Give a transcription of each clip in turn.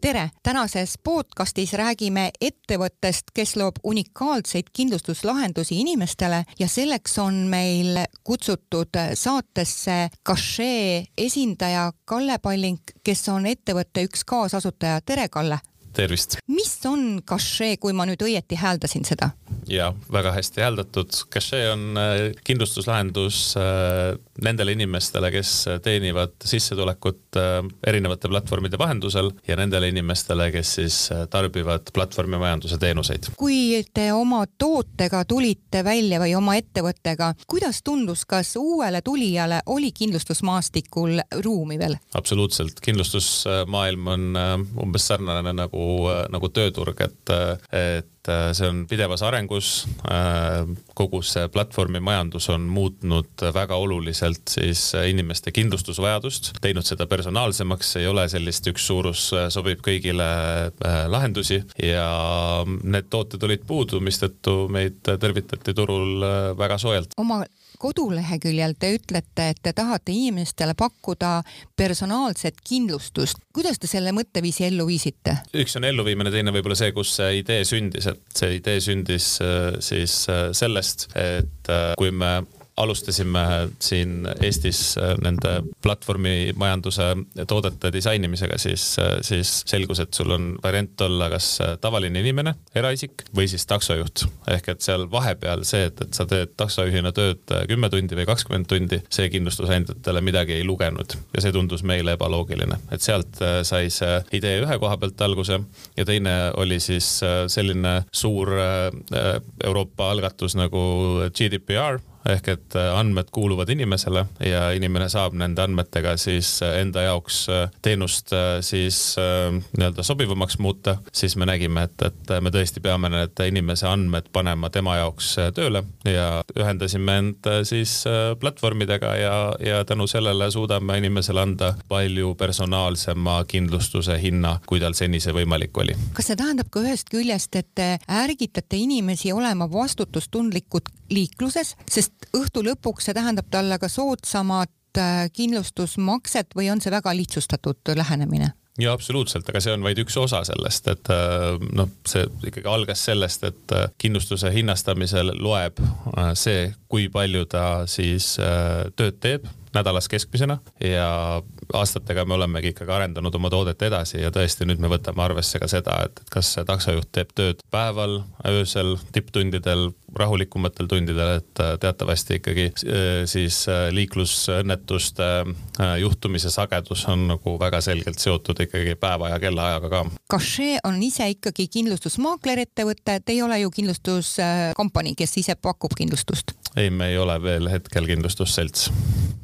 tere, tänases podcastis räägime ettevõttest, kes loob unikaalseid kindlustuslahendusi inimestele ja selleks on meil kutsutud saatesse Cachet esindaja Kalle Palling, kes on ettevõtte üks kaasasutaja. tere, Kalle! Tervist! mis on Cachet, kui ma nüüd õieti hääldasin seda? ja väga hästi hääldatud. Cachet on äh, kindlustuslahendus äh, nendele inimestele, kes teenivad sissetulekut äh, erinevate platvormide vahendusel ja nendele inimestele, kes siis tarbivad platvormimajanduse teenuseid. kui te oma tootega tulite välja või oma ettevõttega, kuidas tundus, kas uuele tulijale oli kindlustusmaastikul ruumi veel? absoluutselt, kindlustusmaailm on umbes sarnane nagu, nagu tööturg, et, et äh, see on pidevas arengus. Äh, kogu see platvormimajandus on muutnud väga oluliselt siis inimeste kindlustusvajadust, teinud seda personaalsemaks, ei ole sellist üks suurus sobib kõigile äh, lahendusi ja need tooted olid puudu, mistõttu meid tervitati turul väga soojalt. oma koduleheküljel te ütlete, et te tahate inimestele pakkuda personaalset kindlustust. kuidas te selle mõtteviisi ellu viisite? üks on elluviimine, teine võib-olla see, kus see idee sündis, et see idee sündis äh, siis äh, sellest, et äh, kui me alustasime siin Eestis äh, nende platvormimajanduse toodete disainimisega, siis, äh, siis selgus, et sul on variant olla kas äh, tavaline inimene, eraisik või siis taksojuht. ehk et seal vahepeal see, et, et sa teed taksojuhina tööd kümme tundi või kakskümmend tundi, see kindlustusandjatele midagi ei lugenud ja see tundus meile ebaloogiline, et sealt sai see idee ühe koha pealt alguse ja teine oli siis selline suur Euroopa algatus nagu GDPR ehk et äh, andmed kuuluvad inimesele ja inimene saab nende andmetega siis äh, enda jaoks äh, teenust siis nii-öelda sobivamaks muuta, siis me nägime, et, et me tõesti peame need inimese andmed panema tema jaoks tööle ja ühendasime end siis platvormidega ja, ja tänu sellele suudame inimesele anda palju personaalsema kindlustuse hinna, kui tal seni see võimalik oli. kas see tähendab ka ühest küljest, et te ärgitate inimesi olema vastutustundlikud liikluses, sest õhtu lõpuks see tähendab talle ka soodsamat äh, kindlustusmakset või on see väga lihtsustatud lähenemine? ja absoluutselt, aga see on vaid üks osa sellest, et äh, noh, see ikkagi algas sellest, et äh, kindlustuse hinnastamisel loeb see, kui palju ta siis tööd teeb nädalas keskmisena ja aastatega me olemegi ikkagi arendanud oma toodet edasi ja tõesti nüüd me võtame arvesse ka seda, et kas taksojuht teeb tööd päeval, öösel, tipptundidel, rahulikumatel tundidel, et äh, teatavasti ikkagi äh, siis äh, liiklusõnnetuste juhtumise sagedus on nagu väga selgelt seotud ikkagi päeva ja kellaajaga ka. Cachet on ise ikkagi kindlustusmaaklerettevõte, te ei ole ju kindlustuskompanii, kes ise pakub kindlustust? Ei, me ei ole veel hetkel kindlustusselts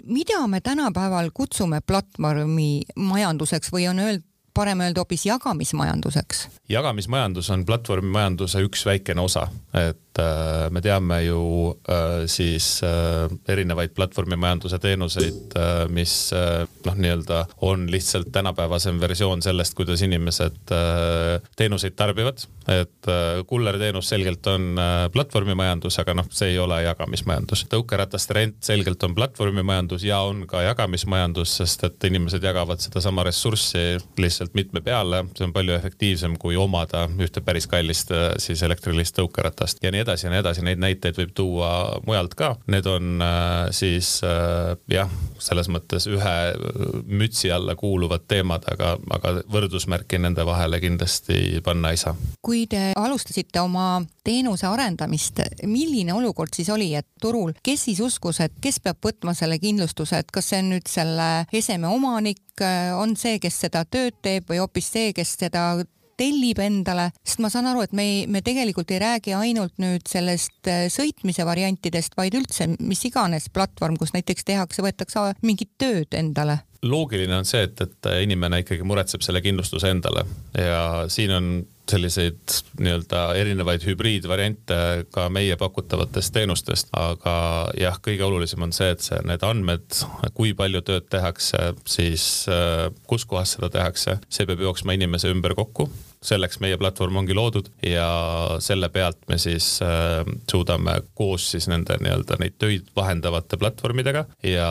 mida me tänapäeval kutsume platvormi majanduseks või on öeld-, parem öelda hoopis jagamismajanduseks? jagamismajandus on platvormimajanduse üks väikene osa, et äh, me teame ju äh, siis äh, erinevaid platvormimajanduse teenuseid, mis noh, nii-öelda on lihtsalt tänapäevasem versioon sellest, kuidas inimesed teenuseid tarbivad. et kullerteenus selgelt on platvormimajandus, aga noh, see ei ole jagamismajandus. tõukerataste rent selgelt on platvormimajandus ja on ka jagamismajandus, sest et inimesed jagavad sedasama ressurssi lihtsalt mitme peale, see on palju efektiivsem kui omada ühte päris kallist siis elektrilist tõukeratast ja nii edasi ja nii edasi, neid näiteid võib tuua mujalt ka. Need on äh, siis äh, jah, selles mõttes ühe mütsi alla kuuluvad teemad, aga, aga võrdusmärki nende vahele kindlasti panna ei saa. kui te alustasite oma teenuse arendamist, milline olukord siis oli, et turul, kes siis uskus, et kes peab võtma selle kindlustuse, et kas see on nüüd selle eseme omanik, on see, kes seda tööd teeb või hoopis see, kes seda tellib endale, sest ma saan aru, et me me tegelikult ei räägi ainult nüüd sellest äh, sõitmise variantidest, vaid üldse mis iganes platvorm, kus näiteks tehakse, võetakse mingit tööd endale. Loogiline on see, et, et inimene ikkagi muretseb selle kindlustuse endale. Ja siin on selliseid nii-öelda erinevaid hübriidvariante ka meie pakutavatest teenustest, aga jah, kõige olulisem on see, et see, need andmed, kui palju tööd tehakse, siis äh, kus kohas seda tehakse, see peab jooksma inimese ümber kokku selleks meie platvorm ongi loodud ja selle pealt me siis äh, suudame koos siis nende nii-öelda neid töid vahendavate platvormidega ja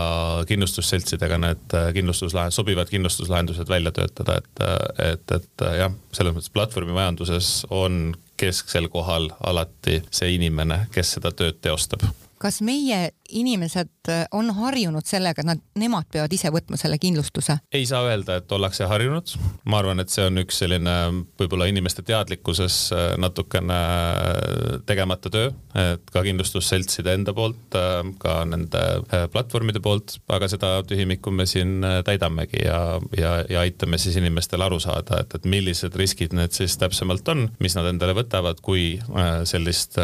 kindlustusseltsidega need äh, kindlustuslahend-, sobivad kindlustuslahendused välja töötada, et, et, et jah, selles mõttes platvormimajanduses on kesksel kohal alati see inimene, kes seda tööd teostab. Kas meie inimesed äh, on harjunud sellega, et nad, nemad peavad ise võtma selle kindlustuse? ei saa öelda, et ollakse harjunud. ma arvan, et see on üks selline võib-olla inimeste teadlikkuses äh, natukene äh, tegemata töö, et ka kindlustusseltside enda poolt, ka nende platvormide poolt, aga seda tühimikku me siin täidamegi ja, ja, ja aitame siis inimestel aru saada, et, et millised riskid need siis täpsemalt on, mis nad endale võtavad, kui sellist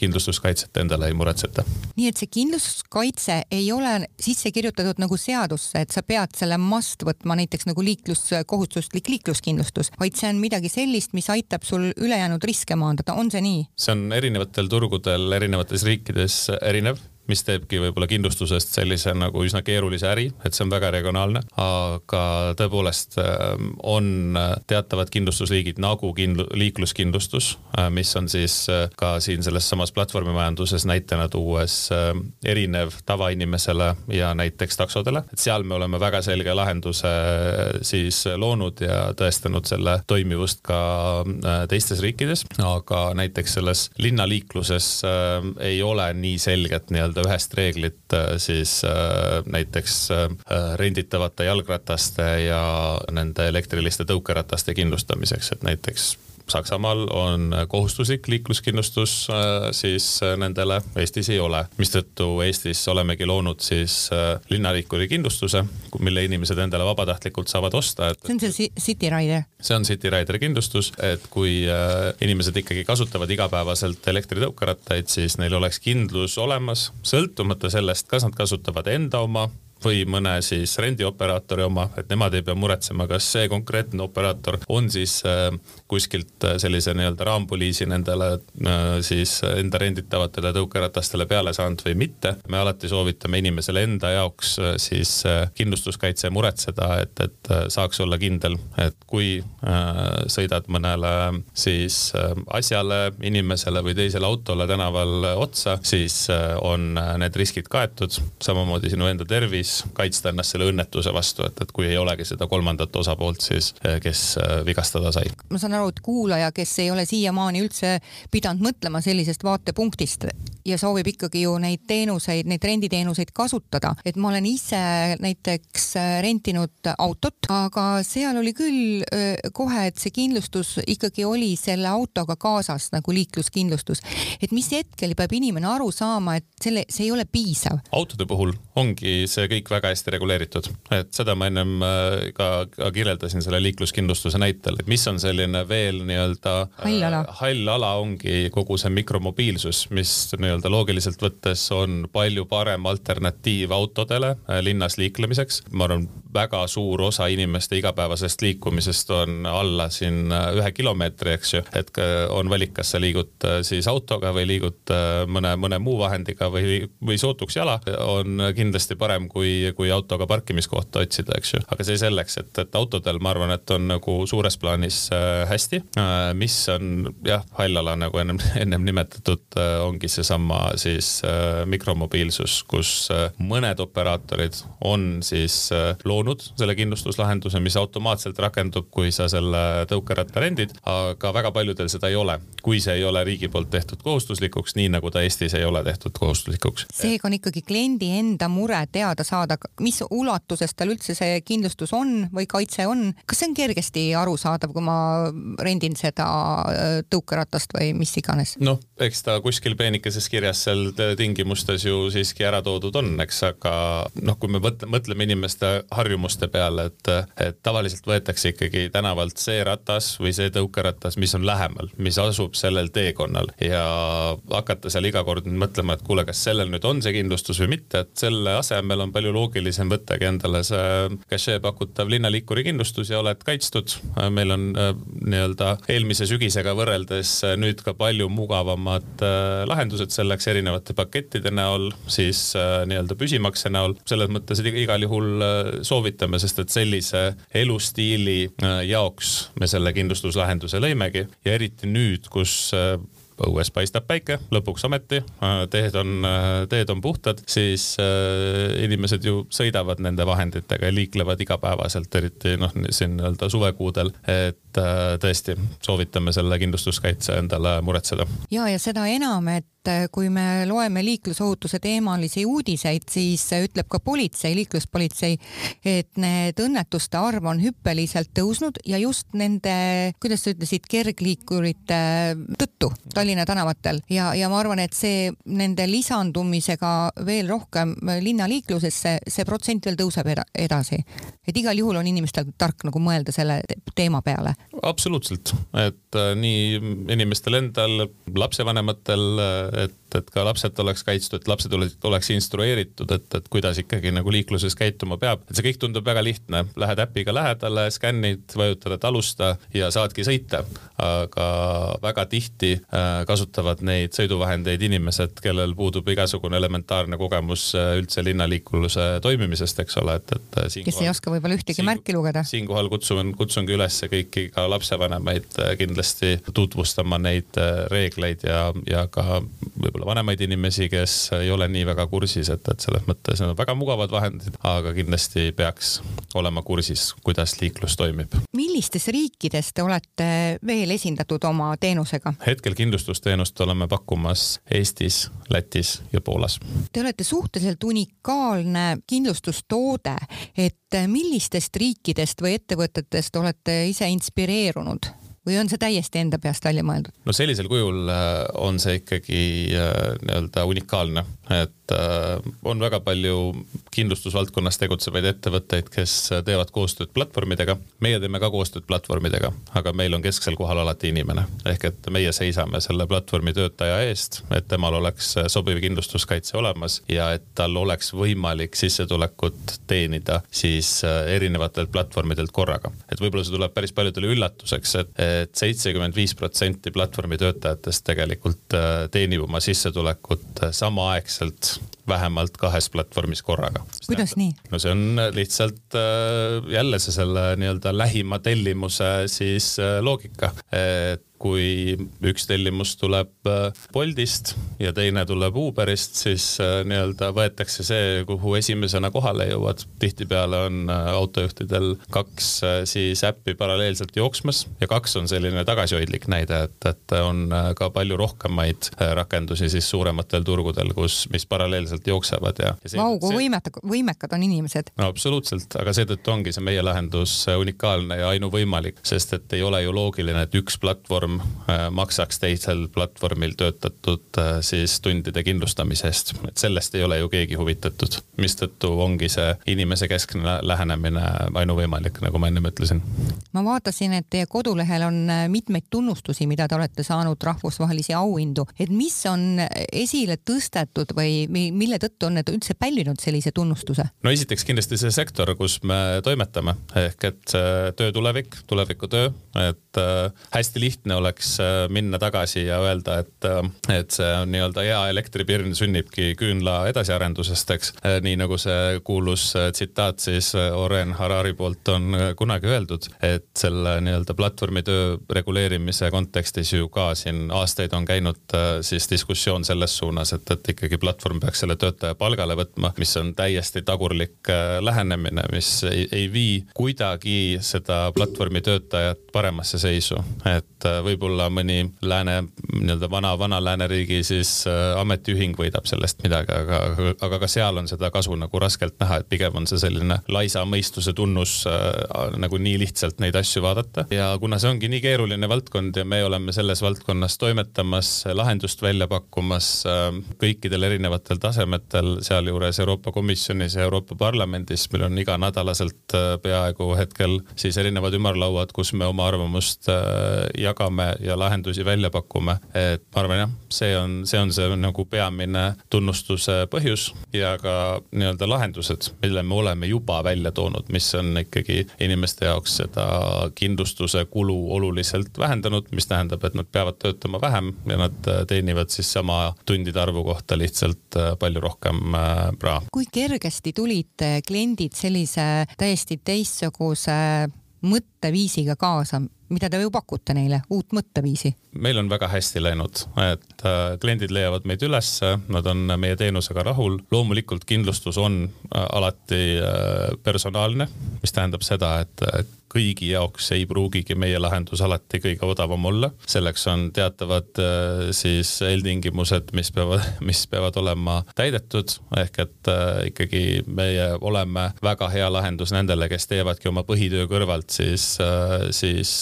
kindlustuskaitset endale ei muretseta nii et see kindlustuskaitse ei ole sisse kirjutatud nagu seadusse, et sa pead selle must võtma näiteks nagu liiklus, kohustuslik liikluskindlustus, vaid see on midagi sellist, mis aitab sul ülejäänud riske maandada, on see nii? see on erinevatel turgudel erinevates riikides erinev mis teebki võib-olla kindlustusest sellise nagu üsna keerulise äri, et see on väga regionaalne, aga tõepoolest ähm, on teatavad kindlustusliigid nagu kindlu-, liikluskindlustus, äh, mis on siis äh, ka siin selles samas platvormimajanduses näitena tuues ähm, erinev tavainimesele ja näiteks taksodele, et seal me oleme väga selge lahenduse äh, siis loonud ja tõestanud selle toimivust ka teistes riikides, aga näiteks selles linnaliikluses ei ole nii selget nii-öelda nii-öelda ühest reeglit äh, siis äh, näiteks äh, renditavate jalgrataste ja nende elektriliste tõukerataste kindlustamiseks, et näiteks Saksamaal on kohustuslik liikluskindlustus siis nendele, Eestis ei ole, mistõttu Eestis olemegi loonud siis linnaliikuri kindlustuse, mille inimesed endale vabatahtlikult saavad osta, et. see on see City Rider? see on City Rider kindlustus, et kui inimesed ikkagi kasutavad igapäevaselt elektritõukerattaid, siis neil oleks kindlus olemas, sõltumata sellest, kas nad kasutavad enda oma või mõne siis rendioperaatori oma, et nemad ei pea muretsema, kas see konkreetne operaator on siis äh, kuskilt äh, sellise nii-öelda raampoliisi nendele äh, siis enda renditavatele tõukeratastele peale saanud või mitte. me alati soovitame inimesele enda jaoks siis kindlustuskaitse muretseda, et, et saaks olla kindel, et kui sõidad mõnele siis asjale, inimesele või teisele autole tänaval otsa, siis on need riskid kaetud, samamoodi sinu enda tervis, siis kaitsta ennast selle õnnetuse vastu, et, et kui ei olegi seda kolmandat osapoolt siis, eh, kes eh, vigastada sai. ma saan aru, et kuulaja, kes ei ole siiamaani üldse pidanud mõtlema sellisest vaatepunktist ja soovib ikkagi ju neid teenuseid, neid renditeenuseid kasutada, et ma olen ise näiteks eh, rentinud autot, aga seal oli küll kohe, et see kindlustus ikkagi oli selle autoga kaasas nagu liikluskindlustus. et mis hetkel peab inimene aru saama, et selle, see ei ole piisav? autode puhul ongi see kõik väga hästi reguleeritud, et seda ma ennem äh, ka, ka kirjeldasin selle liikluskindlustuse näitel, et mis on selline veel nii-öelda hall ala, äh, hall ala ongi kogu see mikromobiilsus, mis nii-öelda loogiliselt võttes on palju parem alternatiiv autodele äh, linnas liiklemiseks. ma arvan, väga suur osa inimeste igapäevasest liikumisest on alla siin ühe kilomeetri, eks ju, et on valik, kas sa liigud siis autoga või liigud mõne, mõne muu vahendiga või, või sootuks jala, on kindlasti parem kui kui, kui autoga parkimiskohta otsida, eks ju. aga see selleks, et, et autodel ma arvan, et on nagu suures plaanis äh, hästi. Äh, mis on jah, hall ala nagu ennem, ennem nimetatud, äh, ongi seesama siis mikromobiilsus, kus mõned operaatorid on siis loonud selle kindlustuslahenduse, mis automaatselt rakendub, kui sa selle tõukeratta rendid, aga väga paljudel seda ei ole, kui see ei ole riigi poolt tehtud kohustuslikuks, nii nagu ta Eestis ei ole tehtud kohustuslikuks. seega on ikkagi kliendi enda mure teada saada, mis ulatuses tal üldse see kindlustus on või kaitse on. kas see on kergesti arusaadav, kui ma rendin seda äh, tõukeratast või mis iganes? noh, eks ta kuskil peenikeses kirjas seal tingimustes ju siiski ära toodud on, eks, aga noh, kui me mõtleme inimeste harjumuste peale, et, et tavaliselt võetakse ikkagi tänavalt see ratas või see tõukeratas, mis on lähemal, mis asub sellel teekonnal ja hakata seal iga kord mõtlema, et kuule, kas sellel nüüd on see kindlustus või mitte, et selle asemel on palju loogilisem võttagi endale see cachet pakutav linnaliikuri kindlustus ja oled kaitstud. meil on nii-öelda eelmise sügisega võrreldes nüüd ka palju mugavamad lahendused selleks erinevate pakettide näol, siis nii-öelda püsimakse näol. selles mõttes igal juhul soovitame, sest et sellise elustiili jaoks me selle kindlustuslahenduse lõimegi ja eriti nüüd, kus õues paistab päike, lõpuks ometi, äh, teed on, äh, teed on puhtad, siis äh, inimesed ju sõidavad nende vahenditega ja liiklevad igapäevaselt, eriti noh, siin nii-öelda suvekuudel, et tõesti soovitame selle kindlustuskaitse endale muretseda. ja, ja seda enam, et kui me loeme liiklusohutuse teemalisi uudiseid, siis ütleb ka politsei, liikluspolitsei, et need õnnetuste arv on hüppeliselt tõusnud ja just nende, kuidas sa ütlesid, kergliikurite tõttu Tallinna tänavatel ja, ja ma arvan, et see nende lisandumisega veel rohkem linnaliiklusesse, see protsent veel tõuseb edasi. et igal juhul on inimestel tark nagu mõelda selle teema peale. absoluutselt, et äh, nii inimestel endal, lapsevanematel, et et, et ka lapsed oleks kaitstud, lapsed oleks instrueeritud, et, et kuidas ikkagi nagu liikluses käituma peab. et see kõik tundub väga lihtne, lähed äpiga lähedale, skännid, vajutad, et alusta ja saadki sõita. aga väga tihti äh, kasutavad neid sõiduvahendeid inimesed, kellel puudub igasugune elementaarne kogemus äh, üldse linnaliikluse toimimisest, eks ole, et, et äh, siinkohal, kes ei oska võib-olla ühtegi siin, märki lugeda. siinkohal kutsun, kutsungi üles kõiki ka lapsevanemaid kindlasti tutvustama neid reegleid ja, ja ka võib-olla võib-olla vanemaid inimesi, kes ei ole nii väga kursis, et, et selles mõttes need on väga mugavad vahendid, aga kindlasti peaks olema kursis, kuidas liiklus toimib. millistes riikides te olete veel esindatud oma teenusega? hetkel kindlustusteenust oleme pakkumas Eestis, Lätis ja Poolas. Te olete suhteliselt unikaalne kindlustustoode, et millistest riikidest või ettevõtetest olete ise inspireerunud? Või on see täiesti enda peast välja mõeldud? no sellisel kujul äh, on see ikkagi äh, nii-öelda unikaalne, et äh, on väga palju kindlustusvaldkonnas tegutsevaid ettevõtteid, kes teevad koostööd platvormidega. meie teeme ka koostööd platvormidega, aga meil on kesksel kohal alati inimene. ehk et meie seisame selle platvormi töötaja eest, et temal oleks sobiv kindlustuskaitse olemas ja et tal oleks võimalik sissetulekut teenida siis erinevatelt platvormidelt korraga. et võib-olla see tuleb päris paljudele üllatuseks, et et seitsekümmend viis protsenti platvormi töötajatest tegelikult äh, teenib oma sissetulekut äh, samaaegselt vähemalt kahes platvormis korraga. kuidas nii? no see on lihtsalt äh, jälle see selle nii-öelda lähima tellimuse siis loogika, et kui üks tellimus tuleb äh, Boltist ja teine tuleb Uberist, siis äh, nii-öelda võetakse see, kuhu esimesena kohale jõuad. tihtipeale on äh, autojuhtidel kaks siis äppi paralleelselt jooksmas ja kaks on selline tagasihoidlik näide, et, et on ka palju rohkemaid rakendusi siis suurematel turgudel, kus, mis paralleelselt jooksevad ja, ja. Vau, kui võimekad, võimekad on inimesed. no absoluutselt, aga seetõttu ongi see meie lahendus unikaalne ja ainuvõimalik, sest et ei ole ju loogiline, et üks platvorm platvorm äh, maksaks teisel platvormil töötatud äh, siis tundide kindlustamise eest, et sellest ei ole ju keegi huvitatud, mistõttu ongi see inimese keskne lähenemine ainuvõimalik, nagu ma ennem ütlesin. ma vaatasin, et teie kodulehel on äh, mitmeid tunnustusi, mida te olete saanud, rahvusvahelisi auhindu, et mis on esile tõstetud või mille tõttu on need üldse pälvinud sellise tunnustuse? no esiteks kindlasti see sektor, kus me toimetame. Ehk et töö tulevik, tulevikutöö, et hästi lihtne oleks äh, minna tagasi ja öelda, et, äh, et see nii-öelda hea elektripirn sünnibki küünla edasiarendusest, eks. Äh, nii nagu see kuulus tsitaat siis Oren Harari poolt on kunagi öeldud, et selle nii-öelda platvormitöö reguleerimise kontekstis ju ka siin aastaid on käinud siis diskussioon selles suunas, et, et ikkagi platvorm peaks selle töötaja palgale võtma, mis on täiesti tagurlik lähenemine, mis ei, ei vii kuidagi seda platvormi töötajat paremasse seisu, et võib-olla mõni lääne, nii-öelda vana, vana lääneriigi siis äh, ametiühing võidab sellest midagi, aga, aga ka seal on seda kasu nagu raskelt näha, et pigem on see selline laisa mõistuse tunnus äh, nagu nii lihtsalt neid asju vaadata. ja kuna see ongi nii keeruline valdkond ja me oleme selles valdkonnas toimetamas, lahendust välja pakkumas äh, kõikidel erinevatel tasemetel, sealjuures Euroopa Komisjonis ja Euroopa Parlamendis, meil on iganädalaselt äh, peaaegu hetkel siis erinevad ümarlauad, kus me oma arvamust äh, jagame jõuame ja lahendusi välja pakume. et ma arvan jah, see on, see on see nagu peamine tunnustuse põhjus ja ka nii-öelda lahendused, mille me oleme juba välja toonud, mis on ikkagi inimeste jaoks seda kindlustuse kulu oluliselt vähendanud, mis tähendab, et nad peavad töötama vähem ja nad teenivad siis sama tundide arvu kohta lihtsalt palju rohkem raha. kui kergesti tulid kliendid sellise täiesti teistsuguse mõtteviisiga kaasa, mida te ju pakute neile, uut mõtteviisi? meil on väga hästi läinud, et äh, kliendid leiavad meid ülesse, nad on meie teenusega rahul. loomulikult kindlustus on äh, alati äh, personaalne, mis tähendab seda, et kõigi jaoks ei pruugigi meie lahendus alati kõige odavam olla. selleks on teatavad siis eeltingimused, mis peavad, mis peavad olema täidetud, ehk et ikkagi meie oleme väga hea lahendus nendele, kes teevadki oma põhitöö kõrvalt siis, siis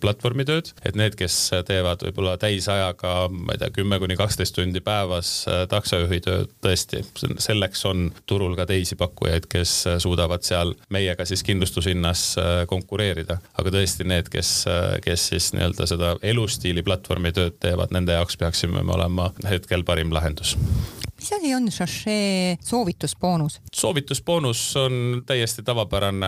platvormitööd, et need, kes teevad võib-olla täisajaga, ma ei tea, kümme kuni kaksteist tundi päevas äh, taksojuhi tööd, tõesti, selleks on turul ka teisi pakkujaid, kes suudavad seal meiega siis kindlustushinnas äh, konkureerida. aga tõesti need, kes, kes siis nii-öelda seda elustiili platvormi tööd teevad, nende jaoks peaksime me olema hetkel parim lahendus mis asi on Sachet soovitusboonus? soovitusboonus on täiesti tavapärane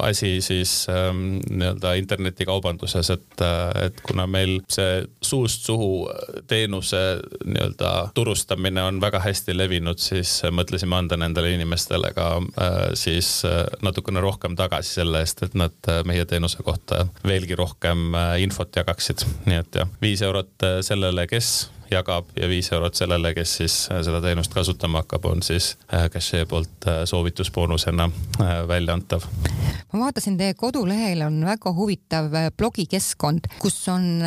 asi siis ähm, nii-öelda internetikaubanduses, et, äh, et kuna meil see suust suhu teenuse nii-öelda turustamine on väga hästi levinud, siis mõtlesime anda nendele inimestele ka äh, siis äh, natukene rohkem tagasi selle eest, et nad äh, meie teenuse kohta veelgi rohkem äh, infot jagaksid. nii et jah, viis eurot äh, sellele, kes jagab ja viis eurot sellele, kes siis äh, seda teenust kasutama hakkab, on siis äh, Cachet poolt äh, soovitusboonusena välja antav. ma vaatasin, teie kodulehel on väga huvitav blogikeskkond, kus on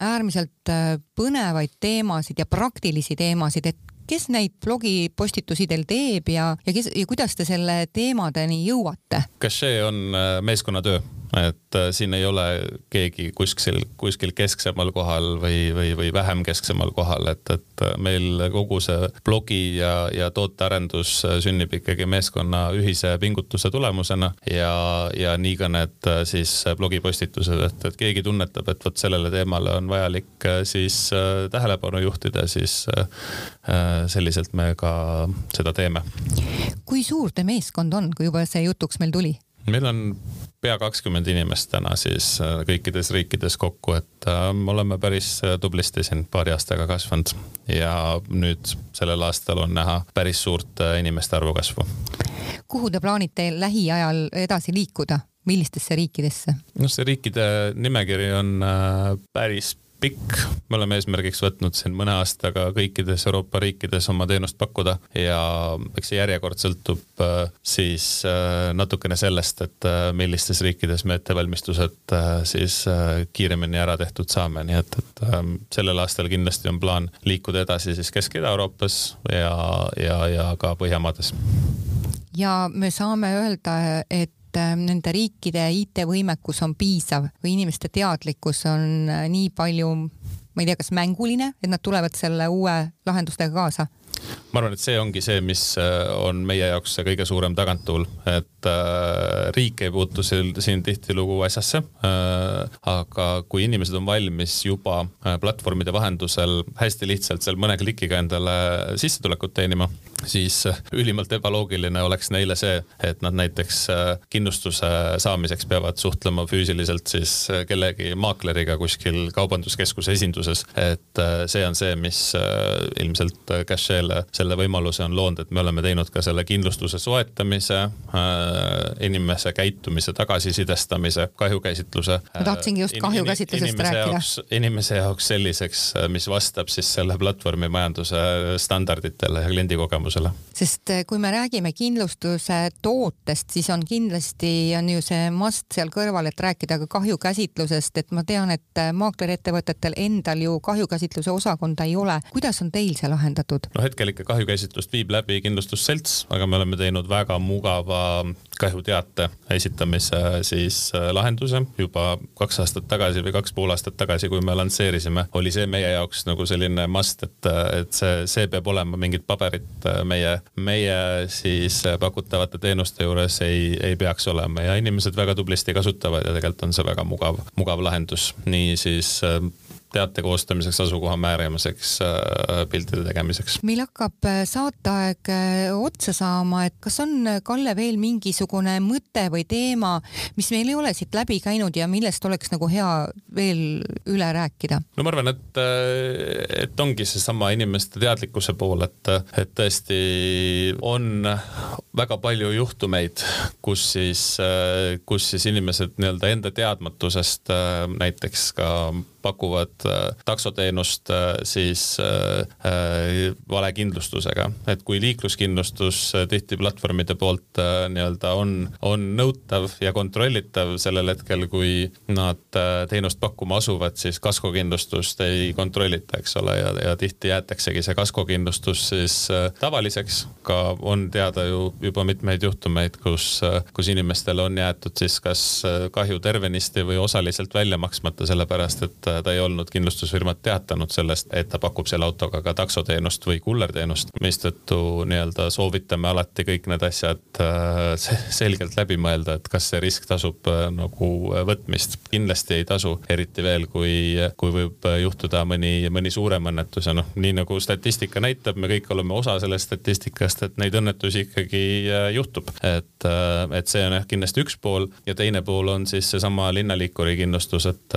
äärmiselt põnevaid teemasid ja praktilisi teemasid, et kes neid blogipostitusi teil teeb ja, ja kes ja kuidas te selle teemadeni jõuate? Cachet on meeskonnatöö et äh, siin ei ole keegi kuskil, kuskil kesksemal kohal või, või, või vähem kesksemal kohal, et, et äh, meil kogu see blogi ja, ja tootearendus äh, sünnib ikkagi meeskonna ühise pingutuse tulemusena ja, ja nii ka need siis blogipostitused, et, et keegi tunnetab, et vot sellele teemale on vajalik siis tähelepanu juhtida, siis selliselt me ka seda teeme. kui suur teie meeskond on, kui juba see jutuks meil tuli? meil on pea kakskümmend inimest täna siis äh, kõikides riikides kokku, et äh, me oleme päris äh, tublisti siin paari aastaga kasvanud ja nüüd sellel aastal on näha päris suurt inimeste arvu kasvu. kuhu te plaanite lähiajal edasi liikuda, millistesse riikidesse? noh, see riikide nimekiri on päris pikk, me oleme eesmärgiks võtnud siin mõne aastaga kõikides Euroopa riikides oma teenust pakkuda ja eks see järjekord sõltub äh, siis äh, natukene sellest, et äh, millistes riikides me ettevalmistused siis kiiremini ära tehtud saame, nii et, et sellel aastal kindlasti on plaan liikuda edasi siis Kesk-Ida-Euroopas ja, ja, ja ka Põhjamaades. ja me saame öelda, et et äh, nende riikide IT-võimekus on piisav või inimeste teadlikkus on äh, nii palju, ma ei tea, kas mänguline, et nad tulevad selle uue lahendustega kaasa? ma arvan, et see ongi see, mis äh, on meie jaoks see kõige suurem taganttuul, et äh, riik ei puutu siin, siin tihtilugu asjasse äh,. aga kui inimesed on valmis juba äh, platvormide vahendusel hästi lihtsalt seal mõne klikiga endale sissetulekut teenima, siis äh, ülimalt ebaloogiline oleks neile see, et nad näiteks äh, kindlustuse saamiseks peavad suhtlema füüsiliselt siis äh, kellegi maakleriga kuskil kaubanduskeskuse esinduses. et see on see, mis ilmselt Cashel selle võimaluse on loonud, et me oleme teinud ka selle kindlustuse soetamise inimese käitumise tagasisidestamise, kahjukäsitluse. ma tahtsingi just kahjukäsitlusest rääkida. inimese jaoks selliseks, mis vastab siis selle platvormi majanduse standarditele ja kliendikogemusele tulemusele. sest eh, kui me räägime kindlustuse tootest, siis on kindlasti on ju see must seal kõrval, et rääkida ka kahjukäsitlusest, et ma tean, et eh, maaklerettevõtetel endal ju kahjukäsitluse osakonda ei ole. kuidas on teil see lahendatud? no hetkel ikka kahjukäsitlust viib läbi kindlustusselts, aga me oleme teinud väga mugava kahjuteate esitamise siis lahenduse juba kaks aastat tagasi või kaks pool aastat tagasi, kui me lansseerisime, oli see meie jaoks nagu selline must, et, et see, see peab olema mingit paberit meie, meie siis pakutavate teenuste juures ei, ei peaks olema ja inimesed väga tublisti kasutavad ja tegelikult on see väga mugav, mugav lahendus. nii siis teate koostamiseks, asukoha määramiseks, äh, piltide tegemiseks. meil hakkab äh, saateaeg äh, otsa saama, et kas on, Kalle, veel mingisugune mõte või teema, mis meil ei ole siit läbi käinud ja millest oleks nagu hea veel üle rääkida? no ma arvan, et, et ongi seesama inimeste teadlikkuse pool, et, et tõesti on väga palju juhtumeid, kus siis, kus siis inimesed nii-öelda enda teadmatusest näiteks ka pakuvad äh, taksoteenust äh, siis äh, valekindlustusega, et kui liikluskindlustus tihti platvormide poolt nii-öelda on, on nõutav ja kontrollitav sellel hetkel, kui nad teenust pakkuma asuvad, siis kaskokindlustust ei kontrollita, eks ole, ja, ja tihti jäetaksegi see kaskokindlustus siis tavaliseks. ka on teada ju juba mitmeid juhtumeid, kus, kus inimestel on jäetud siis kas kahju tervenisti või osaliselt välja maksmata, sellepärast et ta ei olnud kindlustusfirmat teatanud sellest, et ta pakub selle autoga ka taksoteenust või kullerteenust, mistõttu nii-öelda soovitame alati kõik need asjad äh, selgelt läbi mõelda, et kas see risk tasub äh, nagu võtmist. kindlasti ei tasu, eriti veel, kui, kui võib juhtuda mõni, mõni suurem õnnetus ja noh, nii nagu statistika näitab, me kõik oleme osa sellest statistikast, et neid õnnetusi ikkagi äh, juhtub. et, et see on jah kindlasti üks pool ja teine pool on siis seesama linnaliikuri kindlustus, et,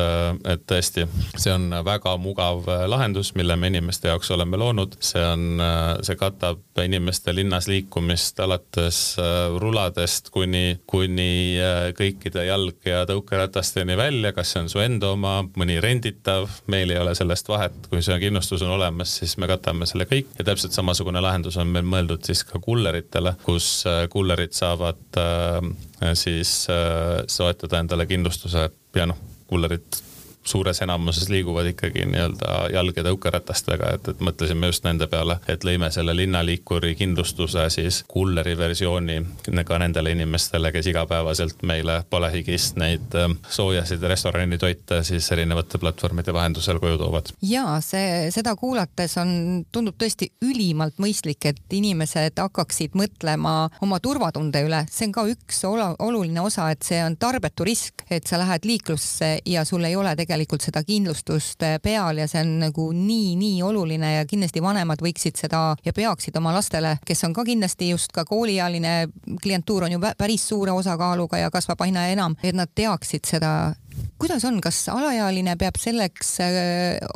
et tõesti see on väga mugav äh, lahendus, mille me inimeste jaoks oleme loonud, see on, äh, see katab inimeste linnas liikumist alates äh, ruladest kuni, kuni kõikide jalg- ja tõukeratasteni välja, kas see on su enda oma, mõni renditav, meil ei ole sellest vahet, kui see kindlustus on olemas, siis me katame selle kõik. Ja täpselt samasugune lahendus on meil mõeldud siis ka kulleritele, kus kullerid saavad äh, siis äh, soetada endale kindlustuse ja noh, kullerid suures enamuses liiguvad ikkagi nii-öelda jalg- ja tõukeratastega, et, et mõtlesime just nende peale, et lõime selle linnaliikuri kindlustuse siis kulleri versiooni ka nendele inimestele, kes igapäevaselt meile palehigis neid ähm, soojasid restoranitoite siis erinevate platvormide vahendusel koju toovad. ja see, seda kuulates on, tundub tõesti ülimalt mõistlik, et inimesed hakkaksid mõtlema oma turvatunde üle, see on ka üks oluline osa, et see on tarbetu risk, et sa lähed liiklusse ja sul ei ole tegelikult tegelikult seda kindlustust eh, peal ja see on nagu nii-nii oluline ja kindlasti vanemad võiksid seda ja peaksid oma lastele, kes on ka kindlasti just ka kooliealine klientuur on ju päris suure osakaaluga ja kasvab aina enam, et nad teaksid seda kuidas on, kas alaealine peab selleks äh,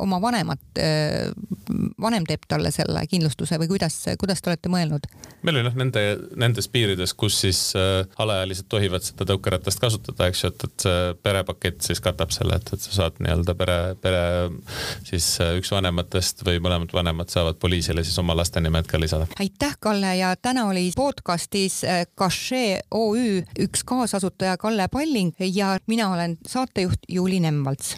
oma vanemat, äh, vanem teeb talle selle kindlustuse või kuidas, kuidas te olete mõelnud? meil on jah nende, nendes piirides, kus siis äh, alaealised tohivad seda tõukeratast kasutada, eks ju, et, et see perepakett siis katab selle, et, et sa saad nii-öelda pere, pere siis üks vanematest või mõlemad vanemad saavad poliisile siis oma laste nimed ka lisada. aitäh, Kalle ja täna oli podcastis Cachet OÜ üks kaasasutaja Kalle Palling ja mina olen saatejuht Juuli Nemvalts